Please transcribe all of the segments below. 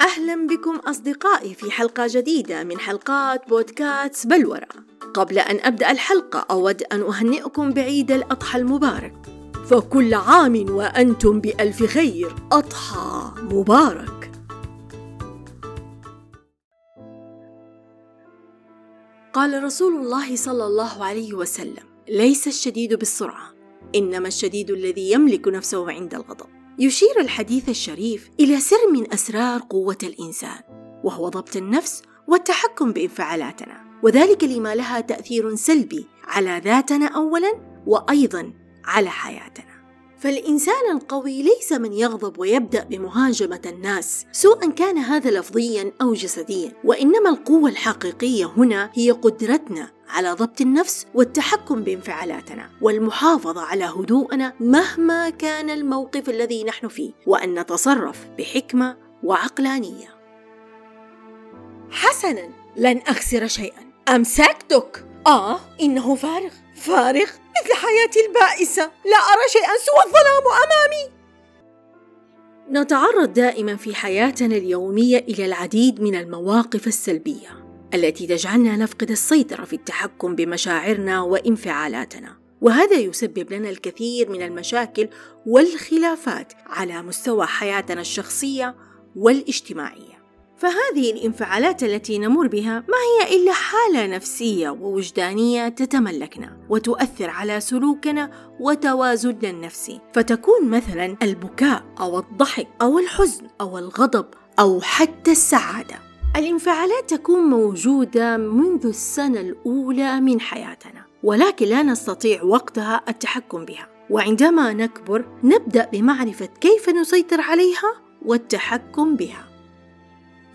أهلا بكم أصدقائي في حلقة جديدة من حلقات بودكاست بلورة قبل أن أبدأ الحلقة أود أن أهنئكم بعيد الأضحى المبارك. فكل عام وأنتم بألف خير. أضحى مبارك. قال رسول الله صلى الله عليه وسلم ليس الشديد بالسرعة إنما الشديد الذي يملك نفسه عند الغضب. يشير الحديث الشريف إلى سر من أسرار قوة الإنسان وهو ضبط النفس والتحكم بإنفعالاتنا. وذلك لما لها تأثير سلبي على ذاتنا أولا وأيضا على حياتنا. فالإنسان القوي ليس من يغضب ويبدأ بمهاجمة الناس سواء كان هذا لفظيا أو جسديا. وإنما القوة الحقيقية هنا هي قدرتنا على ضبط النفس والتحكم بانفعالاتنا والمحافظة على هدوءنا مهما كان الموقف الذي نحن فيه وأن نتصرف بحكمة وعقلانية. حسنا لن أخسر شيئا. أمسكتك. آه إنه فارغ. فارغ. مثل حياتي البائسة. لا أرى شيئا سوى الظلام أمامي. نتعرض دائما في حياتنا اليومية إلى العديد من المواقف السلبية التي تجعلنا نفقد السيطرة في التحكم بمشاعرنا وانفعالاتنا. وهذا يسبب لنا الكثير من المشاكل والخلافات على مستوى حياتنا الشخصية والاجتماعية. فهذه الانفعالات التي نمر بها ما هي إلا حالة نفسية ووجدانية تتملكنا وتؤثر على سلوكنا وتوازننا النفسي فتكون مثلا البكاء أو الضحك أو الحزن أو الغضب أو حتى السعادة. الانفعالات تكون موجودة منذ السنة الأولى من حياتنا ولكن لا نستطيع وقتها التحكم بها. وعندما نكبر نبدأ بمعرفة كيف نسيطر عليها والتحكم بها.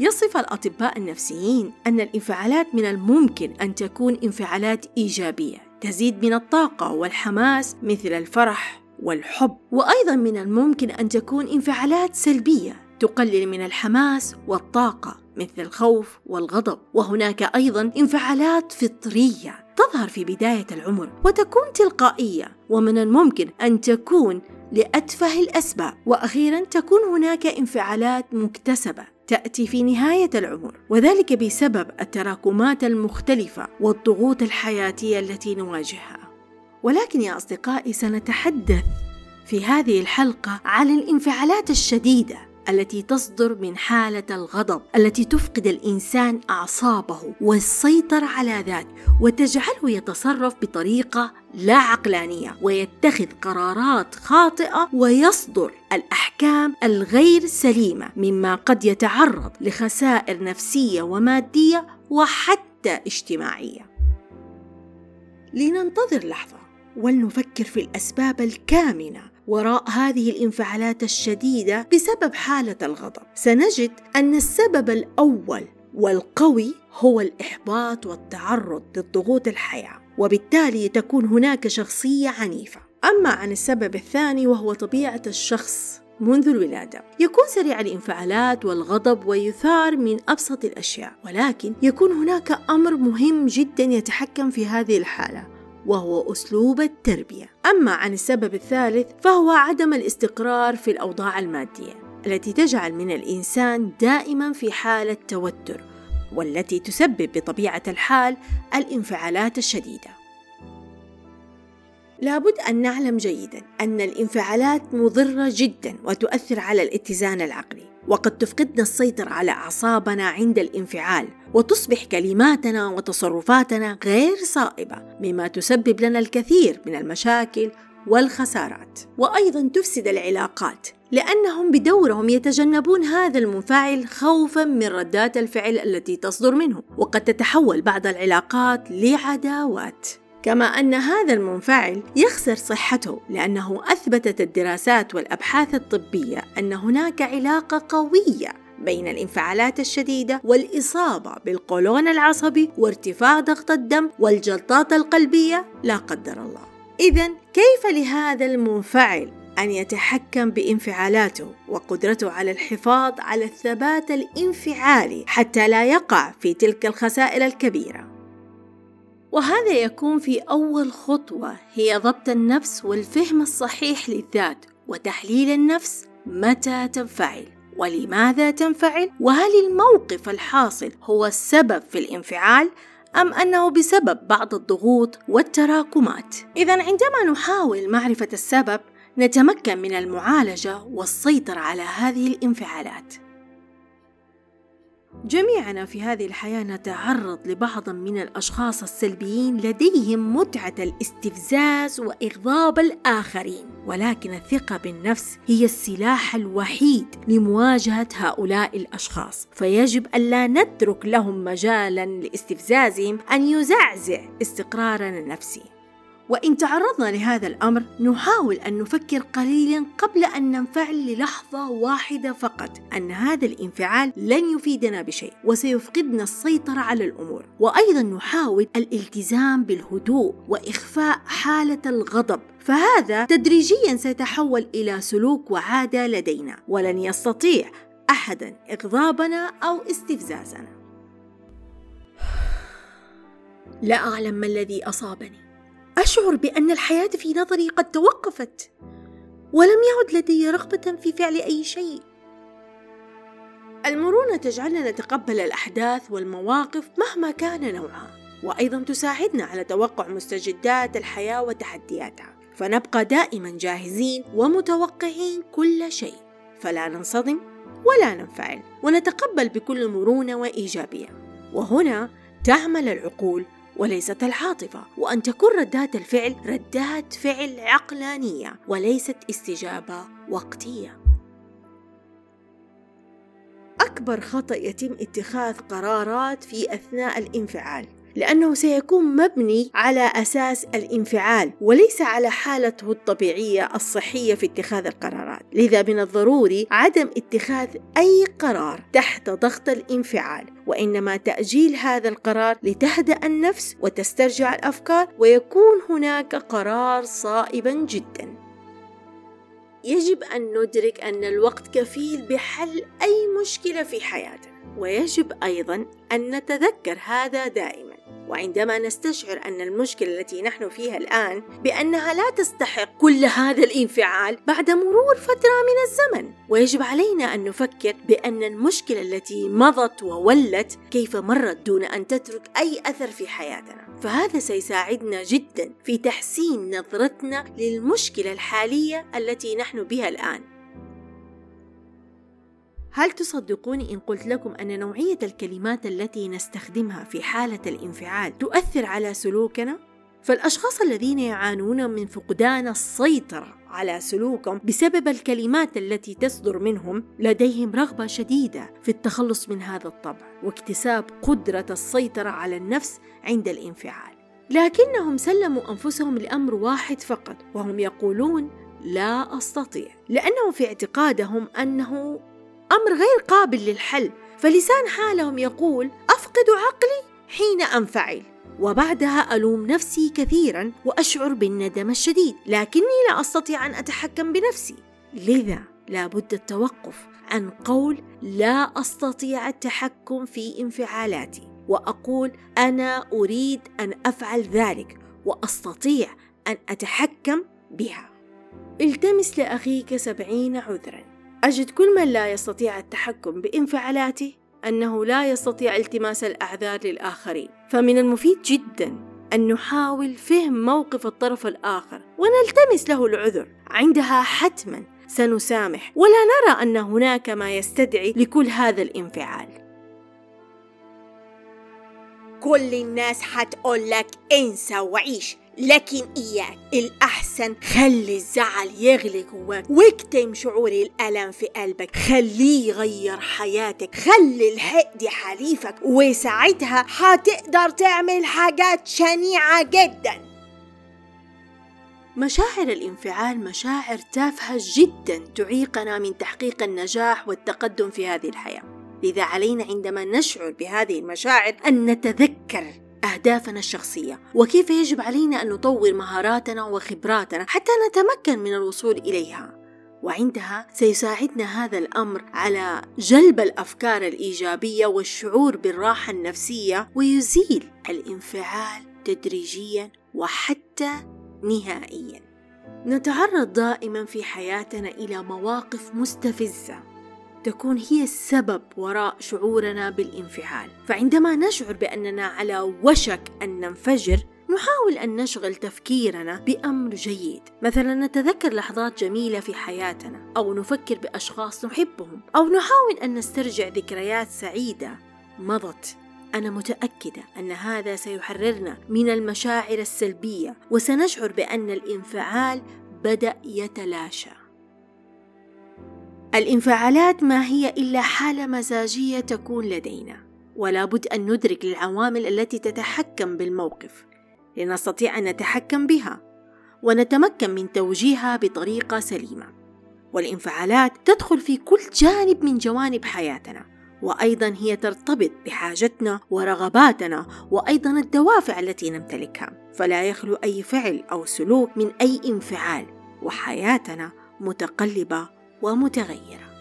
يصف الأطباء النفسيين أن الانفعالات من الممكن أن تكون انفعالات إيجابية تزيد من الطاقة والحماس مثل الفرح والحب وأيضا من الممكن أن تكون انفعالات سلبية تقلل من الحماس والطاقة مثل الخوف والغضب. وهناك أيضا انفعالات فطرية تظهر في بداية العمر وتكون تلقائية ومن الممكن أن تكون لأتفه الأسباب. وأخيرا تكون هناك انفعالات مكتسبة تأتي في نهاية العمر وذلك بسبب التراكمات المختلفة والضغوط الحياتية التي نواجهها. ولكن يا أصدقائي سنتحدث في هذه الحلقة عن الانفعالات الشديدة التي تصدر من حالة الغضب التي تفقد الإنسان أعصابه والسيطرة على ذاته وتجعله يتصرف بطريقة لا عقلانية ويتخذ قرارات خاطئة ويصدر الأحكام الغير سليمة مما قد يتعرض لخسائر نفسية ومادية وحتى اجتماعية. لننتظر لحظة ولنفكر في الأسباب الكامنة وراء هذه الانفعالات الشديدة بسبب حالة الغضب. سنجد أن السبب الأول والقوي هو الإحباط والتعرض لضغوط الحياة وبالتالي تكون هناك شخصية عنيفة. أما عن السبب الثاني وهو طبيعة الشخص منذ الولادة. يكون سريع الانفعالات والغضب ويثار من أبسط الأشياء ولكن يكون هناك أمر مهم جدا يتحكم في هذه الحالة. وهو أسلوب التربية. أما عن السبب الثالث فهو عدم الاستقرار في الأوضاع المادية التي تجعل من الإنسان دائما في حالة توتر والتي تسبب بطبيعة الحال الانفعالات الشديدة. لابد أن نعلم جيدا أن الانفعالات مضرة جدا وتؤثر على الاتزان العقلي. وقد تفقدنا السيطرة على أعصابنا عند الانفعال وتصبح كلماتنا وتصرفاتنا غير صائبة مما تسبب لنا الكثير من المشاكل والخسارات. وأيضا تفسد العلاقات لأنهم بدورهم يتجنبون هذا المنفعل خوفا من ردات الفعل التي تصدر منه. وقد تتحول بعض العلاقات لعداوات. كما أن هذا المنفعل يخسر صحته لأنه أثبتت الدراسات والأبحاث الطبية أن هناك علاقة قوية بين الانفعالات الشديدة والإصابة بالقولون العصبي وارتفاع ضغط الدم والجلطات القلبية لا قدر الله. إذا كيف لهذا المنفعل أن يتحكم بانفعالاته وقدرته على الحفاظ على الثبات الانفعالي حتى لا يقع في تلك الخسائر الكبيرة؟ وهذا يكون في أول خطوة هي ضبط النفس والفهم الصحيح للذات وتحليل النفس متى تنفعل ولماذا تنفعل وهل الموقف الحاصل هو السبب في الانفعال أم أنه بسبب بعض الضغوط والتراكمات. إذا عندما نحاول معرفة السبب نتمكن من المعالجة والسيطرة على هذه الانفعالات. جميعنا في هذه الحياة نتعرض لبعض من الأشخاص السلبيين لديهم متعة الاستفزاز وإغضاب الآخرين، ولكن الثقة بالنفس هي السلاح الوحيد لمواجهة هؤلاء الأشخاص، فيجب ألا نترك لهم مجالا لاستفزازهم أن يزعزع استقرارنا النفسي. وإن تعرضنا لهذا الأمر نحاول أن نفكر قليلا قبل أن ننفعل للحظة واحدة فقط أن هذا الانفعال لن يفيدنا بشيء وسيفقدنا السيطرة على الأمور. وأيضا نحاول الالتزام بالهدوء وإخفاء حالة الغضب فهذا تدريجيا سيتحول إلى سلوك وعادة لدينا. ولن يستطيع أحدا إغضابنا أو استفزازنا. لا أعلم ما الذي أصابني. أشعر بأن الحياة في نظري قد توقفت ولم يعد لدي رغبة في فعل أي شيء. المرونة تجعلنا نتقبل الأحداث والمواقف مهما كان نوعها وأيضا تساعدنا على توقع مستجدات الحياة وتحدياتها. فنبقى دائما جاهزين ومتوقعين كل شيء. فلا ننصدم ولا ننفعل ونتقبل بكل مرونة وإيجابية. وهنا تعمل العقول وليست العاطفة وأن تكون ردات الفعل ردات فعل عقلانية وليست استجابة وقتية. أكبر خطأ يتم اتخاذ قرارات في أثناء الانفعال. لأنه سيكون مبني على أساس الانفعال وليس على حالته الطبيعية الصحية في اتخاذ القرارات. لذا من الضروري عدم اتخاذ أي قرار تحت ضغط الانفعال وإنما تأجيل هذا القرار لتهدأ النفس وتسترجع الأفكار ويكون هناك قرار صائبا جدا. يجب أن ندرك أن الوقت كفيل بحل أي مشكلة في حياتنا ويجب أيضا أن نتذكر هذا دائما. وعندما نستشعر أن المشكلة التي نحن فيها الآن بأنها لا تستحق كل هذا الانفعال بعد مرور فترة من الزمن ويجب علينا أن نفكر بأن المشكلة التي مضت وولت كيف مرت دون أن تترك أي أثر في حياتنا. فهذا سيساعدنا جدا في تحسين نظرتنا للمشكلة الحالية التي نحن بها الآن. هل تصدقوني إن قلت لكم أن نوعية الكلمات التي نستخدمها في حالة الانفعال تؤثر على سلوكنا؟ فالأشخاص الذين يعانون من فقدان السيطرة على سلوكهم بسبب الكلمات التي تصدر منهم لديهم رغبة شديدة في التخلص من هذا الطبع واكتساب قدرة السيطرة على النفس عند الانفعال. لكنهم سلموا أنفسهم لأمر واحد فقط وهم يقولون لا أستطيع لأنه في اعتقادهم أنه أمر غير قابل للحل. فلسان حالهم يقول أفقد عقلي حين أنفعل. وبعدها ألوم نفسي كثيرا وأشعر بالندم الشديد لكني لا أستطيع أن أتحكم بنفسي. لذا لابد التوقف عن قول لا أستطيع التحكم في انفعالاتي. وأقول أنا أريد أن أفعل ذلك وأستطيع أن أتحكم بها. التمس لأخيك سبعين عذراً. أجد كل من لا يستطيع التحكم بانفعالاته أنه لا يستطيع التماس الأعذار للآخرين. فمن المفيد جدا أن نحاول فهم موقف الطرف الآخر ونلتمس له العذر. عندها حتما سنسامح ولا نرى أن هناك ما يستدعي لكل هذا الانفعال. كل الناس حتقول لك انسى وعيش. لكن إياك. الأحسن خلي الزعل يغلي جواك. واكتم شعور الألم في قلبك. خليه يغير حياتك. خلي الحقد حليفك. وساعتها هتقدر تعمل حاجات شنيعة جدا. مشاعر الانفعال مشاعر تافهة جدا تعيقنا من تحقيق النجاح والتقدم في هذه الحياة. لذا علينا عندما نشعر بهذه المشاعر أن نتذكر أهدافنا الشخصية وكيف يجب علينا أن نطور مهاراتنا وخبراتنا حتى نتمكن من الوصول إليها. وعندها سيساعدنا هذا الأمر على جلب الأفكار الإيجابية والشعور بالراحة النفسية ويزيل الانفعال تدريجيا وحتى نهائيا. نتعرض دائما في حياتنا إلى مواقف مستفزة. تكون هي السبب وراء شعورنا بالانفعال. فعندما نشعر بأننا على وشك أن ننفجر نحاول أن نشغل تفكيرنا بأمر جيد. مثلا نتذكر لحظات جميلة في حياتنا أو نفكر بأشخاص نحبهم أو نحاول أن نسترجع ذكريات سعيدة. مضت. أنا متأكدة أن هذا سيحررنا من المشاعر السلبية وسنشعر بأن الانفعال بدأ يتلاشى. الانفعالات ما هي إلا حالة مزاجية تكون لدينا ولا بد أن ندرك العوامل التي تتحكم بالموقف لنستطيع أن نتحكم بها ونتمكن من توجيهها بطريقة سليمة. والانفعالات تدخل في كل جانب من جوانب حياتنا وأيضا هي ترتبط بحاجتنا ورغباتنا وأيضا الدوافع التي نمتلكها. فلا يخلو أي فعل أو سلوك من أي انفعال وحياتنا متقلبة ومتغيرة.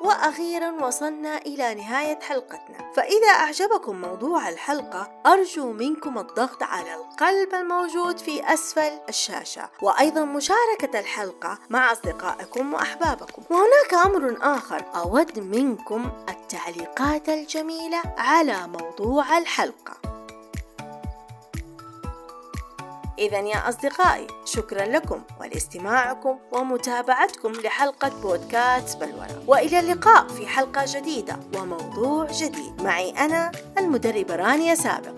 وأخيرا وصلنا إلى نهاية حلقتنا. فإذا أعجبكم موضوع الحلقة أرجو منكم الضغط على القلب الموجود في أسفل الشاشة. وأيضا مشاركة الحلقة مع أصدقائكم وأحبابكم. وهناك أمر آخر أود منكم التعليقات الجميلة على موضوع الحلقة. إذا يا أصدقائي شكرا لكم ولاستماعكم ومتابعتكم لحلقة بودكاست بلورة وإلى اللقاء في حلقة جديدة وموضوع جديد. معي أنا المدربة رانيا سابق.